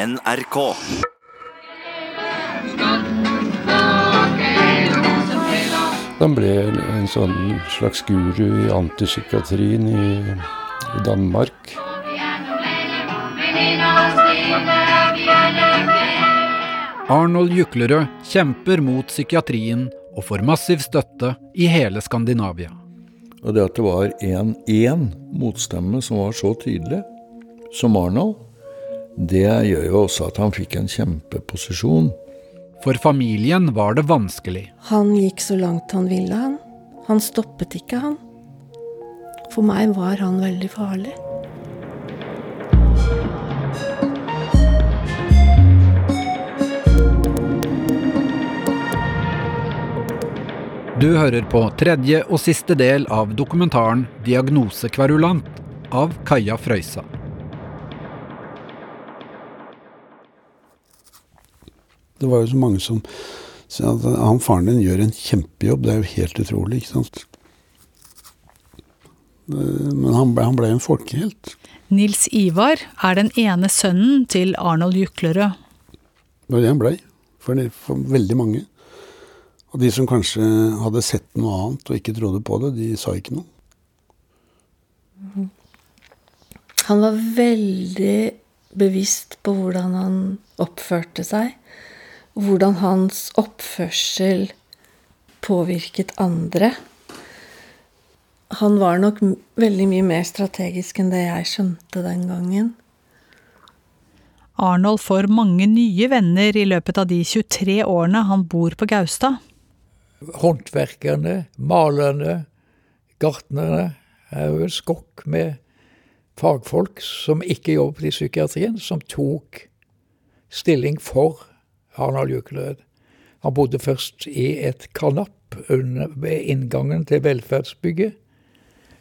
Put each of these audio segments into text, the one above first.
NRK. Han ble en sånn slags guru i antipsykiatrien i, i Danmark. Arnold Juklerød kjemper mot psykiatrien og får massiv støtte i hele Skandinavia. Og det at det var én motstemme som var så tydelig som Arnold, det gjør jo også at han fikk en kjempeposisjon. For familien var det vanskelig. Han gikk så langt han ville, han. Han stoppet ikke, han. For meg var han veldig farlig. Du hører på tredje og siste del av dokumentaren 'Diagnose kverulant' av Kaja Frøysa. Det var jo så mange som sa at han faren din gjør en kjempejobb. Det er jo helt utrolig, ikke sant. Men han ble, han ble en folkehelt. Nils Ivar er den ene sønnen til Arnold Juklerød. Det var det han blei, for, for veldig mange. Og de som kanskje hadde sett noe annet og ikke trodde på det, de sa ikke noe. Han var veldig bevisst på hvordan han oppførte seg. Hvordan hans oppførsel påvirket andre. Han var nok veldig mye mer strategisk enn det jeg skjønte den gangen. Arnold får mange nye venner i løpet av de 23 årene han bor på Gaustad. Håndverkerne, malerne, gartnerne er jo en skokk med fagfolk som ikke jobbet i psykiatrien, som tok stilling for Arnold Juklerød. Han bodde først i et karnapp under, ved inngangen til velferdsbygget,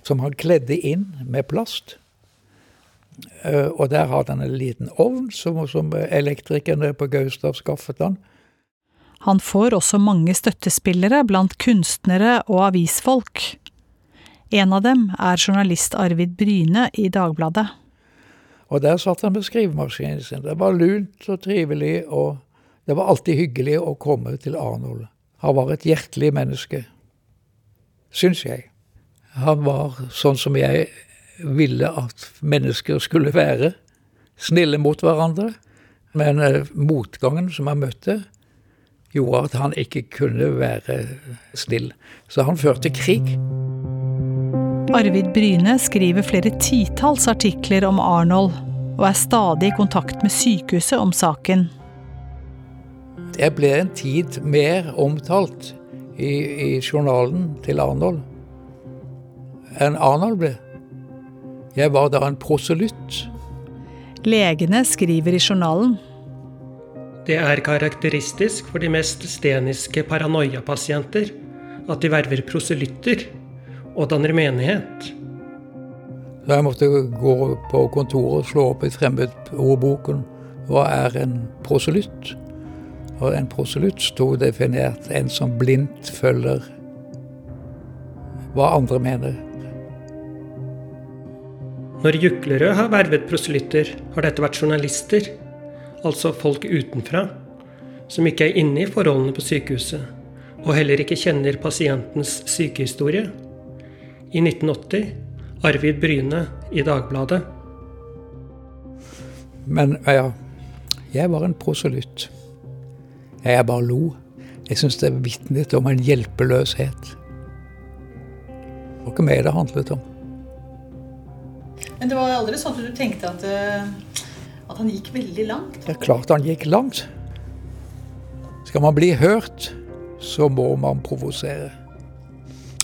som han kledde inn med plast. Og der hadde han en liten ovn som, som elektrikerne på Gaustad skaffet han. Han får også mange støttespillere blant kunstnere og avisfolk. En av dem er journalist Arvid Bryne i Dagbladet. Og der satt han med skrivemaskinen sin. Det var lunt og trivelig, og det var alltid hyggelig å komme til Arnold. Han var et hjertelig menneske, syns jeg. Han var sånn som jeg ville at mennesker skulle være. Snille mot hverandre. Men motgangen som han møtte, gjorde at han ikke kunne være snill. Så han førte krig. Arvid Bryne skriver flere titalls artikler om Arnold, og er stadig i kontakt med sykehuset om saken. Jeg ble en tid mer omtalt i, i journalen til Arnold enn Arnold ble. Jeg var da en proselytt. Legene skriver i journalen. Det er karakteristisk for de mest steniske paranoiapasienter at de verver proselytter og danner menighet. Så jeg måtte gå på kontoret og slå opp i fremmedordboken. Hva er en proselytt? Og en proselytt sto definert en som blindt følger hva andre mener. Når Juklerød har vervet proselytter, har dette vært journalister, altså folk utenfra, som ikke er inne i forholdene på sykehuset, og heller ikke kjenner pasientens sykehistorie. I 1980 Arvid Bryne i Dagbladet. Men ja, jeg var en proselytt. Jeg bare lo. Jeg syns det vitnet om en hjelpeløshet. Det var ikke meg det handlet om. Men det var aldri sånn at du tenkte at, uh, at han gikk veldig langt? Det er klart han gikk langt. Skal man bli hørt, så må man provosere.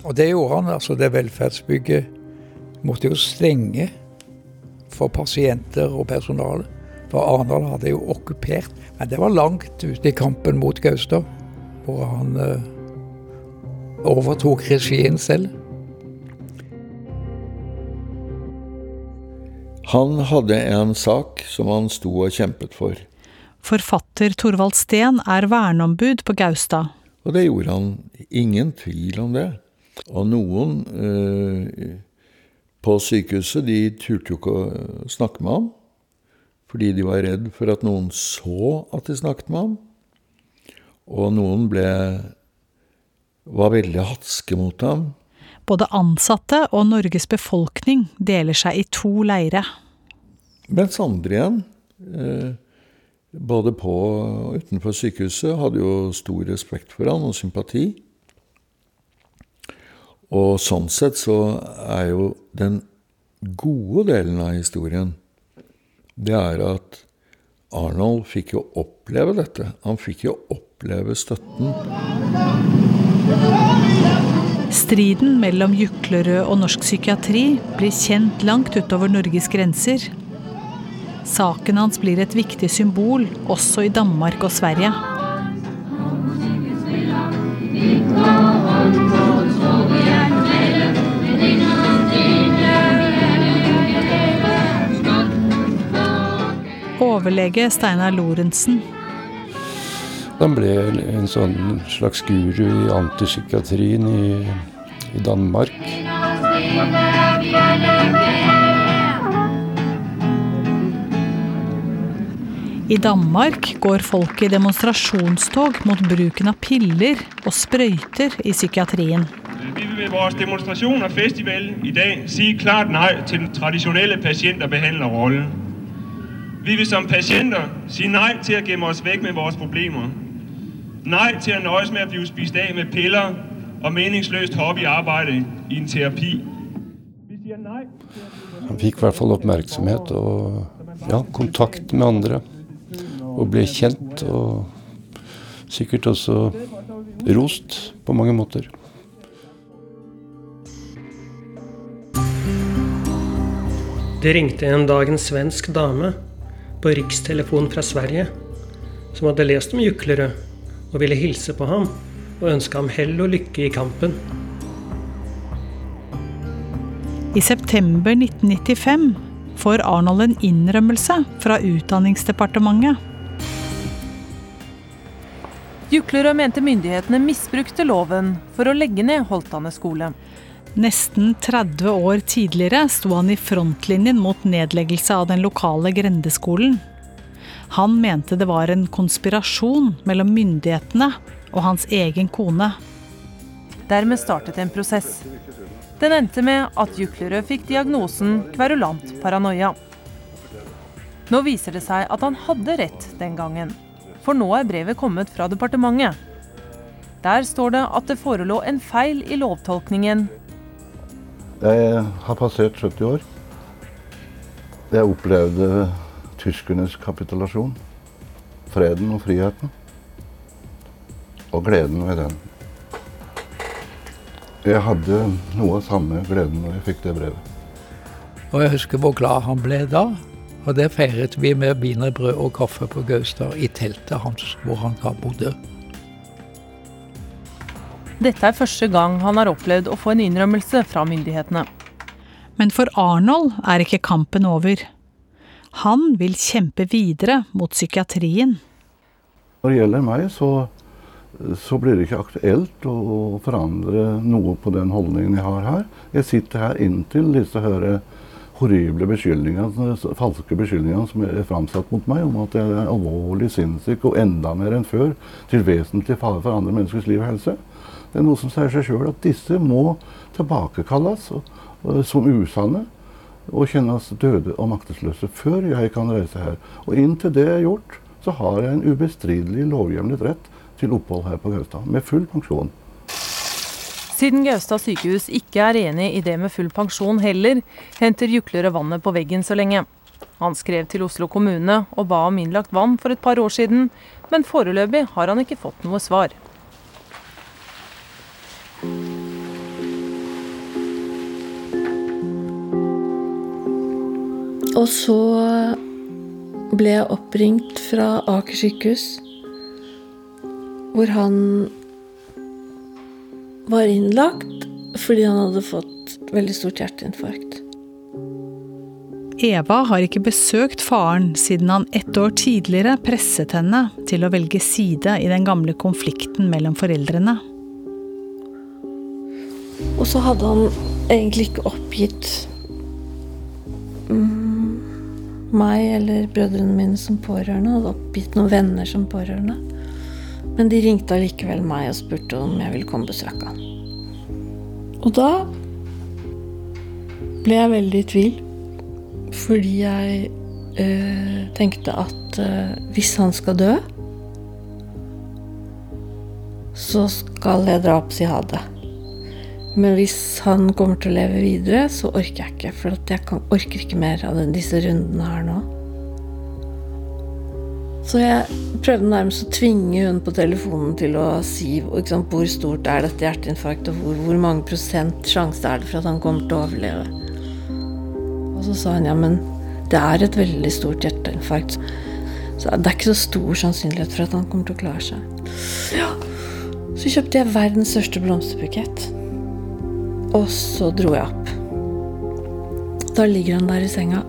Og det gjorde han. altså Det velferdsbygget måtte jo stenge for pasienter og personale. For Arendal hadde jo okkupert. Men det var langt ute i kampen mot Gaustad, hvor han eh, overtok regien selv. Han hadde en sak som han sto og kjempet for. Forfatter Torvald Steen er verneombud på Gaustad. Og det gjorde han. Ingen tvil om det. Og noen eh, på sykehuset, de turte jo ikke å snakke med ham. Fordi de var redd for at noen så at de snakket med ham. Og noen ble var veldig hatske mot ham. Både ansatte og Norges befolkning deler seg i to leire. Mens andre igjen, eh, både på og utenfor sykehuset, hadde jo stor respekt for ham og sympati. Og sånn sett så er jo den gode delen av historien det er at Arnold fikk jo oppleve dette. Han fikk jo oppleve støtten. Striden mellom Juklerød og norsk psykiatri blir kjent langt utover Norges grenser. Saken hans blir et viktig symbol også i Danmark og Sverige. Overlege Steinar Lorentzen. Han ble en sånn slags guru i antipsykiatrien i, i Danmark. I Danmark går folk i demonstrasjonstog mot bruken av piller og sprøyter i psykiatrien. Vi vil med vores demonstrasjon og festival i dag si klart nei til den tradisjonelle pasient- og behandlerrollen. Vi vil som pasienter si nei til å gemme oss vekk med våre problemer. Nei til å nøjes med at blive spist av med piller og meningsløst hobbyarbejde i en terapi. Han fikk i hvert fall oppmerksomhet og ja, kontakt med andre. Og ble kjent, og sikkert også rost på mange måter. Det ringte en dag en svensk dame på rikstelefonen fra Sverige som hadde lest om Juklerød og ville hilse på ham og ønske ham hell og lykke i kampen. I september 1995 får Arnold en innrømmelse fra Utdanningsdepartementet. Juklerød mente myndighetene misbrukte loven for å legge ned Holtane skole. Nesten 30 år tidligere sto han i frontlinjen mot nedleggelse av den lokale grendeskolen. Han mente det var en konspirasjon mellom myndighetene og hans egen kone. Dermed startet en prosess. Den endte med at Juklerød fikk diagnosen kverulant paranoia. Nå viser det seg at han hadde rett den gangen. For nå er brevet kommet fra departementet. Der står det at det forelå en feil i lovtolkningen. Jeg har passert 70 år. Jeg opplevde tyskernes kapitulasjon. Freden og friheten. Og gleden ved den. Jeg hadde noe av samme gleden når jeg fikk det brevet. Og jeg husker hvor glad han ble da. Og det feiret vi med wienerbrød og kaffe på Gaustad i teltet hans hvor han da bodde. Dette er første gang han har opplevd å få en innrømmelse fra myndighetene. Men for Arnold er ikke kampen over. Han vil kjempe videre mot psykiatrien. Når det gjelder meg, så, så blir det ikke aktuelt å forandre noe på den holdningen jeg har her. Jeg sitter her inntil disse hører horrible beskyldningene, falske beskyldningene som er framsatt mot meg, om at jeg er alvorlig sinnssyk og enda mer enn før til vesentlig fare for andre menneskers liv og helse. Det er noe som sier seg sjøl at disse må tilbakekalles som usanne og kjennes døde og maktesløse før jeg kan reise her. Og inntil det er gjort, så har jeg en ubestridelig lovhjemlet rett til opphold her på Gaustad, med full pensjon. Siden Gaustad sykehus ikke er enig i det med full pensjon heller, henter Juklerød vannet på veggen så lenge. Han skrev til Oslo kommune og ba om innlagt vann for et par år siden, men foreløpig har han ikke fått noe svar. Og så ble jeg oppringt fra Aker sykehus, hvor han var innlagt fordi han hadde fått veldig stort hjerteinfarkt. Eva har ikke besøkt faren siden han ett år tidligere presset henne til å velge side i den gamle konflikten mellom foreldrene. Og så hadde han egentlig ikke oppgitt mm, meg eller brødrene mine som pårørende. Hadde oppgitt noen venner som pårørende. Men de ringte allikevel meg og spurte om jeg ville komme og besøke han. Og da ble jeg veldig i tvil. Fordi jeg øh, tenkte at øh, hvis han skal dø, så skal jeg dra opp si ha det. Men hvis han kommer til å leve videre, så orker jeg ikke. For jeg kan, orker ikke mer av disse rundene her nå. Så jeg prøvde nærmest å tvinge hun på telefonen til å si sant, hvor stort er dette hjerteinfarktet, og hvor, hvor, mange prosent sjanse er det for at han kommer til å overleve. Og så sa hun ja, men det er et veldig stort hjerteinfarkt. Så det er ikke så stor sannsynlighet for at han kommer til å klare seg. Ja, Så kjøpte jeg verdens største blomsterbukett. Og så dro jeg opp. Da ligger han der i senga.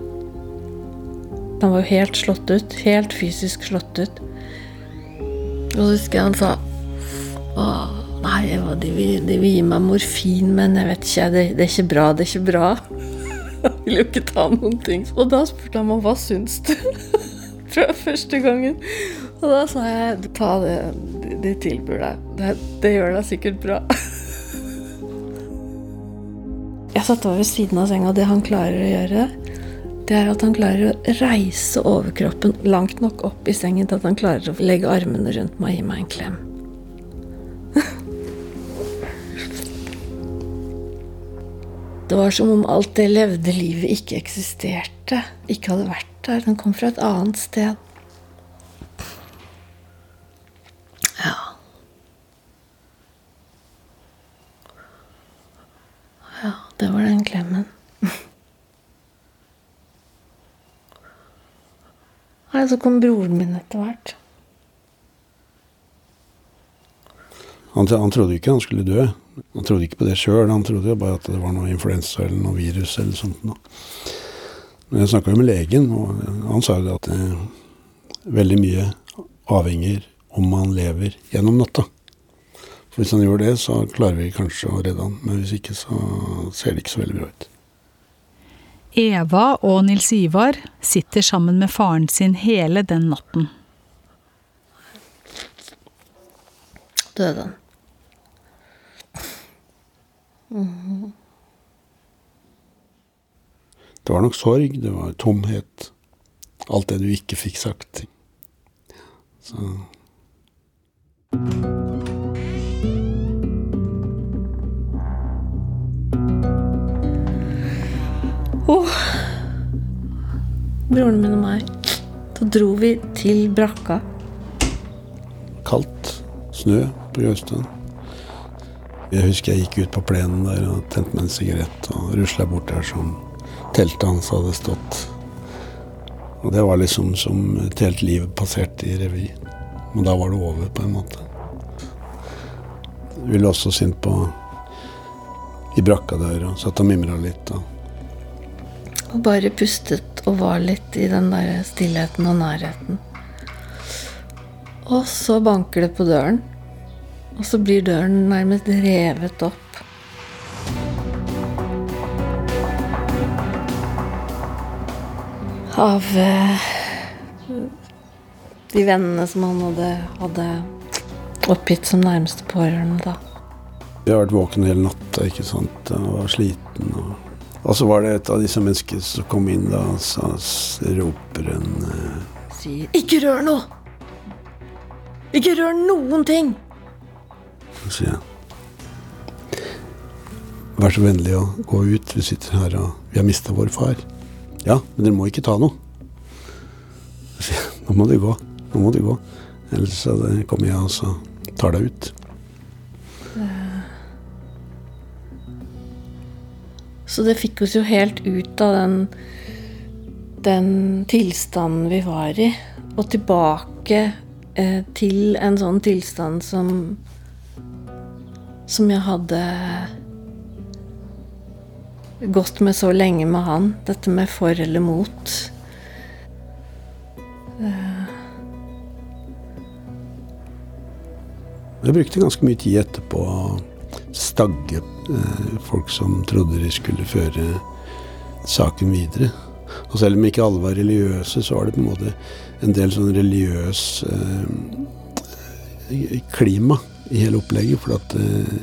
Han var jo helt slått ut. Helt fysisk slått ut. Og så husker jeg han sa Åh, nei, de vil, de vil gi meg morfin, men jeg vet ikke, det, det er ikke bra, det er ikke bra. Jeg vil jo ikke ta noen ting. Og da spurte han meg hva syns du? Fra første gangen. Og da sa jeg ta det de tilbyr deg. Det, det gjør deg sikkert bra. Satt over ved siden av senga, det han klarer å gjøre, det er at han klarer å reise overkroppen langt nok opp i sengen til at han klarer å legge armene rundt meg og gi meg en klem. Det var som om alt det levde livet ikke eksisterte, ikke hadde vært der. Den kom fra et annet sted. Ja. Ja, det var den klemmen. Nei, så kom broren min etter hvert. Han, han, trodde ikke han skulle dø. Han trodde ikke på det sjøl. Han trodde bare at det var noe influensa eller noe virus eller sånt. Men jeg snakka jo med legen, og han sa jo at eh, veldig mye avhenger om man lever gjennom natta. For hvis han gjør det, så klarer vi kanskje å redde han. Men hvis ikke, så ser det ikke så veldig bra ut. Eva og Nils Ivar sitter sammen med faren sin hele den natten. Døde han. Mm. Det var nok sorg, det var tomhet. Alt det du ikke fikk sagt. Så Broren min og meg. Da dro vi til brakka. Kaldt. Snø på Gaustad. Jeg husker jeg gikk ut på plenen der og tente meg en sigarett og rusla bort der som teltet hans hadde stått. Og det var liksom som et helt liv passerte i revy. Men da var det over, på en måte. Vi ville også sint på i brakka der og satt og mimra litt. og og bare pustet og var litt i den der stillheten og nærheten. Og så banker det på døren. Og så blir døren nærmest revet opp. Av eh, de vennene som han hadde, hadde oppgitt som nærmeste pårørende, da. Jeg har vært våken hele natta ikke sant? og var sliten. og og så var det et av disse menneskene som kom inn da, og så roper en uh, Sier 'ikke rør noe'! Ikke rør noen ting! Så sier jeg Vær så vennlig å gå ut, vi sitter her og vi har mista vår far. Ja, men dere må ikke ta noe. Så sier jeg nå må du gå, nå må du gå. Ellers kommer jeg og så tar deg ut. Så det fikk oss jo helt ut av den, den tilstanden vi var i, og tilbake eh, til en sånn tilstand som Som jeg hadde gått med så lenge med han. Dette med for eller mot. Eh. Jeg brukte ganske mye tid etterpå stagge eh, folk som trodde de skulle føre saken videre. Og selv om ikke alle var religiøse, så var det på en måte en del sånn religiøs eh, klima i hele opplegget. For at eh,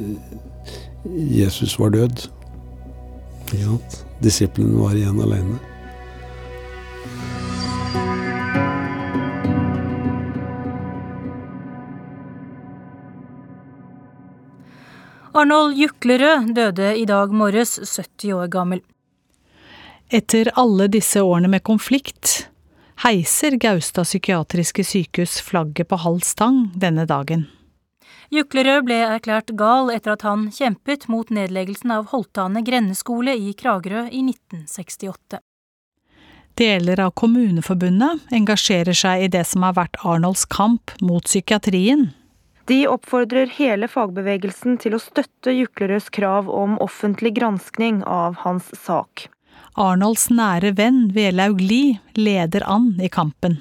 Jesus var død. Ja, Disiplene var igjen alene. Arnold Juklerød døde i dag morges, 70 år gammel. Etter alle disse årene med konflikt heiser Gaustad psykiatriske sykehus flagget på halv stang denne dagen. Juklerød ble erklært gal etter at han kjempet mot nedleggelsen av Holtane grendeskole i Kragerø i 1968. Deler av Kommuneforbundet engasjerer seg i det som har vært Arnolds kamp mot psykiatrien. De oppfordrer hele fagbevegelsen til å støtte Juklerøds krav om offentlig granskning av hans sak. Arnolds nære venn Velaug Lie leder an i kampen.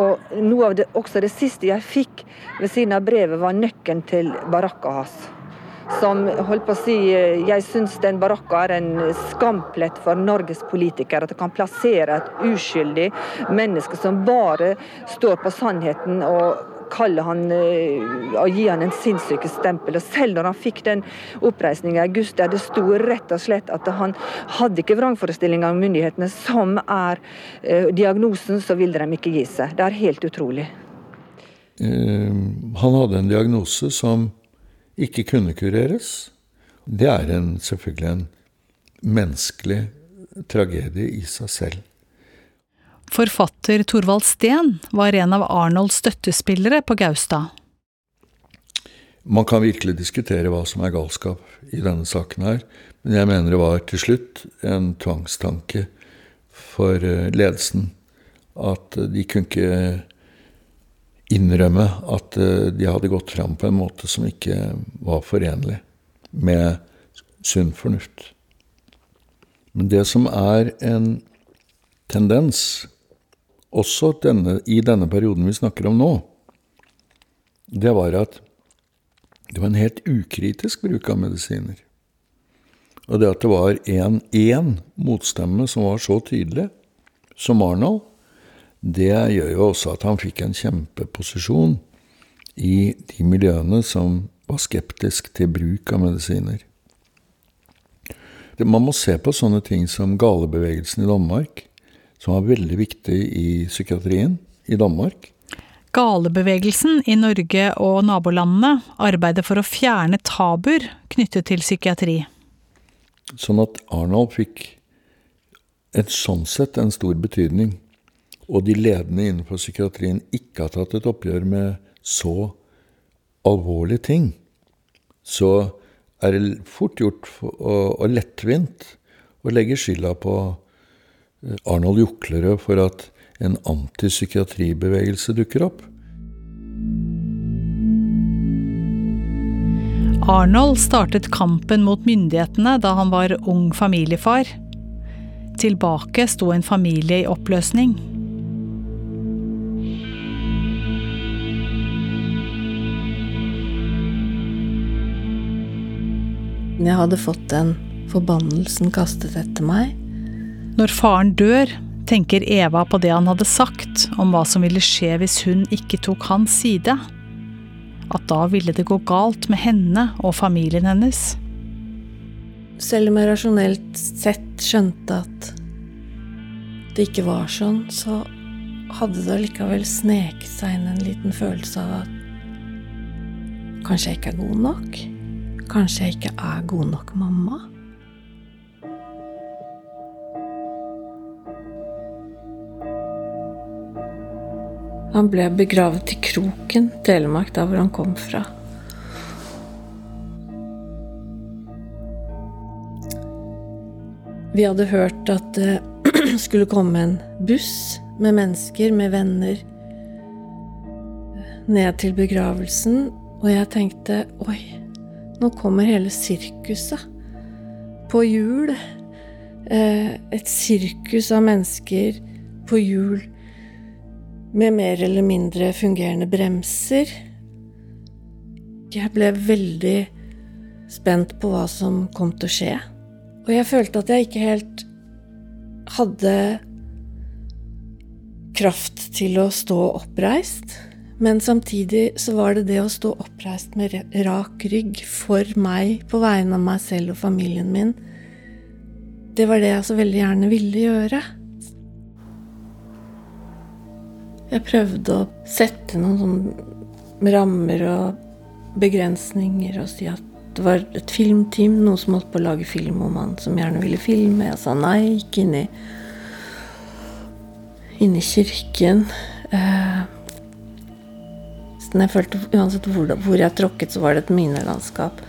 Og noe av det, også det siste jeg fikk ved siden av brevet, var nøkkelen til barakka hans. Som holdt på å si Jeg syns den barakka er en skamplett for Norges politikere. At det kan plassere et uskyldig menneske som bare står på sannheten og kalle han og eh, gi han en sinnssyke-stempel. Og selv når han fikk den oppreisningen i august, der det sto rett og slett at han hadde ikke vrangforestillinger om myndighetene, som er uh, diagnosen, så ville de ikke gi seg. Det er helt utrolig. Uh, han hadde en diagnose som ikke kunne kureres. Det er en, selvfølgelig en menneskelig tragedie i seg selv. Forfatter Torvald Steen var en av Arnolds støttespillere på Gaustad. Man kan virkelig diskutere hva som er galskap i denne saken her, men jeg mener det var til slutt en tvangstanke for eh, ledelsen at de kunne ikke innrømme at eh, de hadde gått fram på en måte som ikke var forenlig med sunn fornuft. Men det som er en tendens også denne, i denne perioden vi snakker om nå, det var at det var en helt ukritisk bruk av medisiner. Og det at det var én motstemme som var så tydelig som Arnold, det gjør jo også at han fikk en kjempeposisjon i de miljøene som var skeptisk til bruk av medisiner. Man må se på sånne ting som galebevegelsen i Danmark, som var veldig viktig i psykiatrien i Danmark. Galebevegelsen i Norge og nabolandene arbeider for å fjerne tabuer knyttet til psykiatri. Sånn at Arnold fikk et sånn sett en stor betydning. Og de ledende innenfor psykiatrien ikke har tatt et oppgjør med så alvorlige ting. Så er det fort gjort og lettvint å legge skylda på Arnold Juklerød for at en antipsykiatribevegelse dukker opp. Arnold startet kampen mot myndighetene da han var ung familiefar. Tilbake sto en familie i oppløsning. Jeg hadde fått den forbannelsen kastet etter meg. Når faren dør, tenker Eva på det han hadde sagt om hva som ville skje hvis hun ikke tok hans side. At da ville det gå galt med henne og familien hennes. Selv om jeg rasjonelt sett skjønte at det ikke var sånn, så hadde det allikevel sneket seg inn en liten følelse av at kanskje jeg ikke er god nok? Kanskje jeg ikke er god nok mamma? Han ble begravet i Kroken, Telemark, der hvor han kom fra. Vi hadde hørt at det skulle komme en buss med mennesker, med venner, ned til begravelsen, og jeg tenkte oi, nå kommer hele sirkuset på hjul. Eh, et sirkus av mennesker på hjul med mer eller mindre fungerende bremser. Jeg ble veldig spent på hva som kom til å skje. Og jeg følte at jeg ikke helt hadde kraft til å stå oppreist. Men samtidig så var det det å stå oppreist med rak rygg for meg, på vegne av meg selv og familien min, det var det jeg så veldig gjerne ville gjøre. Jeg prøvde å sette noen sånne rammer og begrensninger og si at det var et filmteam, noen som holdt på å lage film om han, som gjerne ville filme. Jeg sa nei, gikk inn i, inn i kirken. Eh, jeg følte Uansett hvor, hvor jeg tråkket, så var det et minelandskap.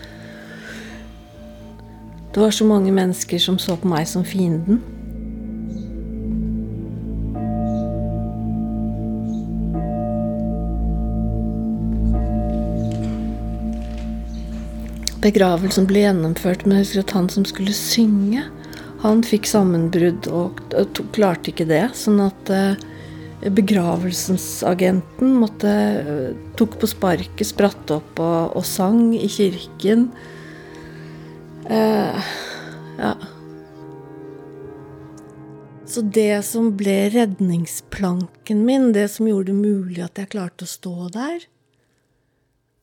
Det var så mange mennesker som så på meg som fienden. Begravelsen ble gjennomført, men jeg husker at han som skulle synge, han fikk sammenbrudd og, og klarte ikke det. Sånn at eh, begravelsesagenten måtte, eh, tok på sparket, spratt opp og, og sang i kirken. Eh, ja. Så det som ble redningsplanken min, det som gjorde det mulig at jeg klarte å stå der,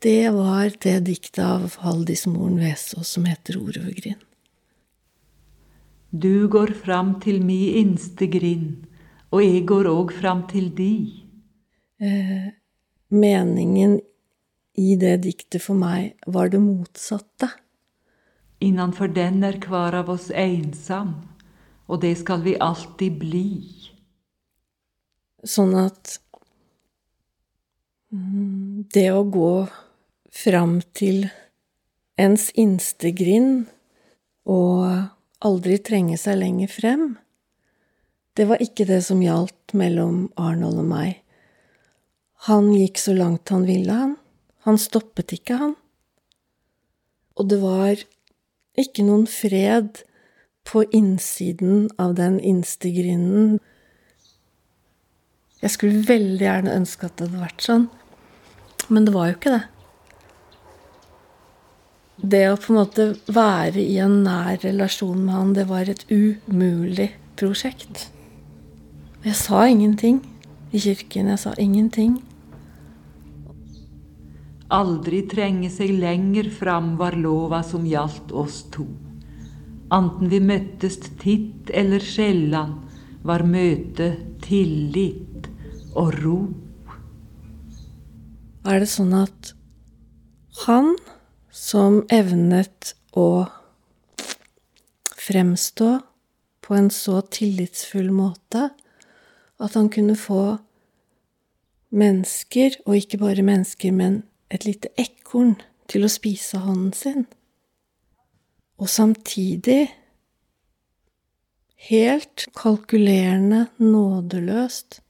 det var det diktet av Haldis Moren Vesaas som heter 'Ord over grind'. Du går fram til mi innste grind, og jeg går òg fram til di. Eh, meningen i det diktet for meg var det motsatte. Innanfor den er hver av oss einsam, og det skal vi alltid bli. Sånn at mm, det å gå fram til ens innste grind og aldri trenge seg lenger frem. Det var ikke det som gjaldt mellom Arnold og meg. Han gikk så langt han ville, han. Han stoppet ikke, han. Og det var ikke noen fred på innsiden av den innste grinden. Jeg skulle veldig gjerne ønske at det hadde vært sånn, men det var jo ikke det det å på en måte være i en nær relasjon med han, det var et umulig prosjekt. Jeg sa ingenting i kirken. Jeg sa ingenting. Aldri trenge seg lenger fram var lova som gjaldt oss to. Anten vi møttes titt eller sjeldan, var møtet tillit og ro. Er det sånn at han som evnet å fremstå på en så tillitsfull måte at han kunne få mennesker, og ikke bare mennesker, men et lite ekorn, til å spise hånden sin. Og samtidig helt kalkulerende, nådeløst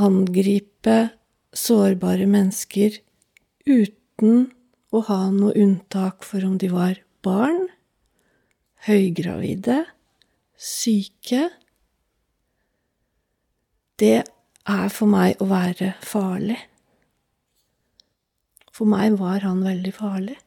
angripe sårbare mennesker uten uten å ha noe unntak for om de var barn, høygravide, syke. Det er for meg å være farlig. For meg var han veldig farlig.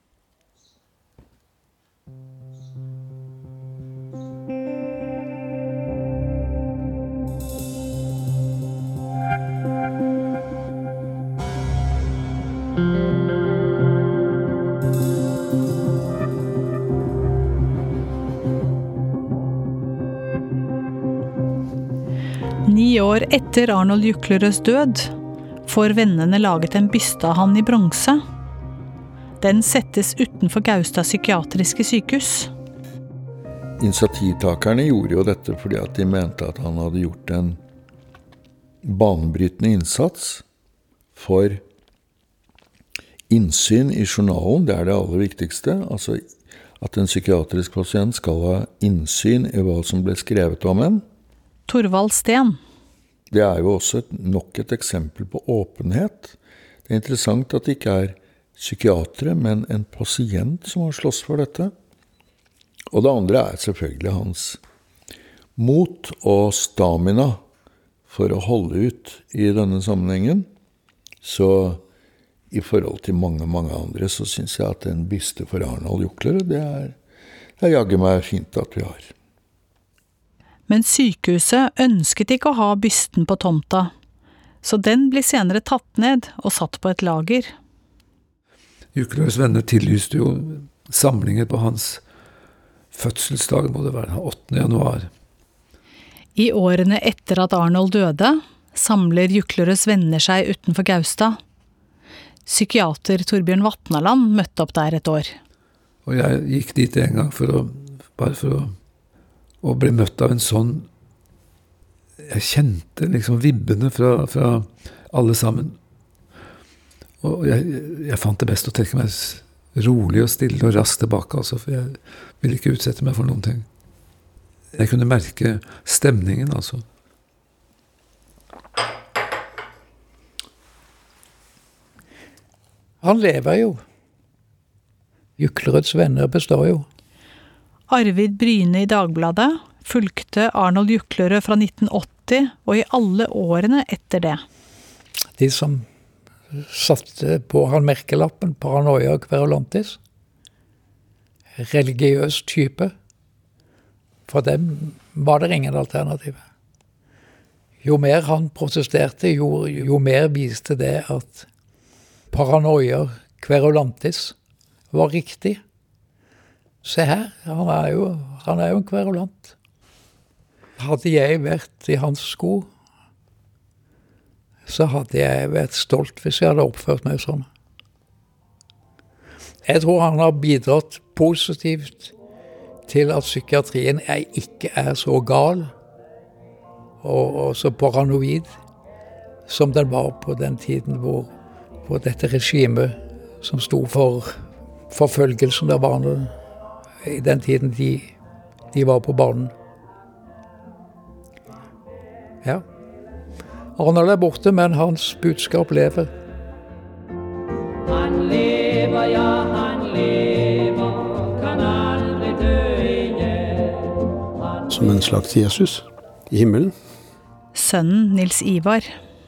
Ni år etter Arnold Juklerøds død får vennene laget en byste av han i bronse. Den settes utenfor Gaustad psykiatriske sykehus. Initiativtakerne gjorde jo dette fordi at de mente at han hadde gjort en banebrytende innsats for innsyn i journalen. Det er det aller viktigste. Altså at en psykiatrisk pasient skal ha innsyn i hva som ble skrevet om en. Torvald Steen. Det er jo også nok et eksempel på åpenhet. Det er interessant at det ikke er psykiatere, men en pasient som har slåss for dette. Og det andre er selvfølgelig hans mot og stamina for å holde ut i denne sammenhengen. Så i forhold til mange, mange andre så syns jeg at en byste for Arnold Juklerud, det er, det er jaggu meg fint at vi har. Men sykehuset ønsket ikke å ha bysten på tomta, så den ble senere tatt ned og satt på et lager. Juklerøds venner tillyste jo samlinger på hans fødselsdag, må det være, 8. januar. I årene etter at Arnold døde, samler Juklerøds venner seg utenfor Gaustad. Psykiater Torbjørn Vatnaland møtte opp der et år. Og jeg gikk dit en gang for å, bare for å, å ble møtt av en sånn Jeg kjente liksom vibbene fra, fra alle sammen. Og jeg, jeg, fant det best å trekke meg rolig og stille og raskt tilbake, altså, for jeg ville ikke utsette meg for noen ting. Jeg kunne merke stemningen, altså. Han lever jo. Juklerøds venner består jo. Arvid Bryne i Dagbladet fulgte Arnold Juklerød fra 1980 og i alle årene etter det. De som satte på han merkelappen 'paranoia querulantis', religiøs type, for dem var det ingen alternativ. Jo mer han protesterte, jo, jo mer viste det at paranoia querulantis var riktig. Se her, han er jo, han er jo en kverulant. Hadde jeg vært i hans sko, så hadde jeg vært stolt hvis jeg hadde oppført meg sånn. Jeg tror han har bidratt positivt til at psykiatrien er, ikke er så gal og, og, så paranoid som den var på den tiden hvor, hvor dette regimet som sto for forfølgelsen av barna i den tiden de, de var på banen. Ja. Arnold er borte, men hans budskap lever. Han lever, ja, han lever, kan aldri dø igjen. Som en slags Jesus i himmelen. Sønnen Nils Ivar.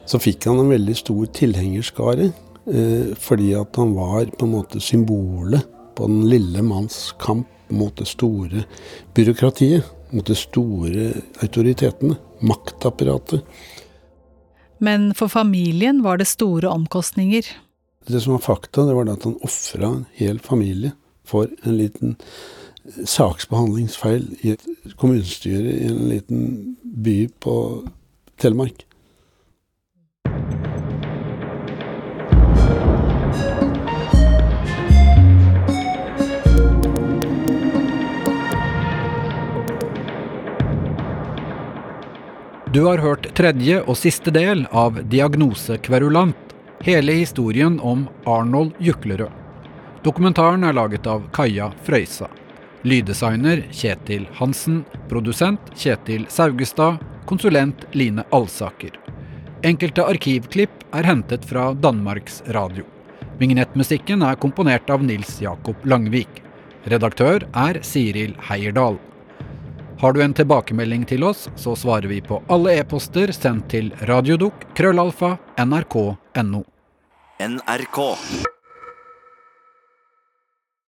Så fikk han en veldig stor tilhengerskare, eh, fordi at han var på en måte symbolet på den lille manns kamp mot det store byråkratiet. Mot de store autoritetene. Maktapparatet. Men for familien var det store omkostninger. Det som var fakta, det var at han ofra en hel familie for en liten saksbehandlingsfeil i et kommunestyre i en liten by på Telemark. Du har hørt tredje og siste del av Diagnose kverulant, hele historien om Arnold Juklerød. Dokumentaren er laget av Kaja Frøysa. Lyddesigner Kjetil Hansen. Produsent Kjetil Saugestad. Konsulent Line Alsaker. Enkelte arkivklipp er hentet fra Danmarks Radio. Vignettmusikken er komponert av Nils Jakob Langvik. Redaktør er Siril Heierdal. Har du en tilbakemelding til oss, så svarer vi på alle e-poster sendt til radiodok krøllalfa nrk.no. NRK.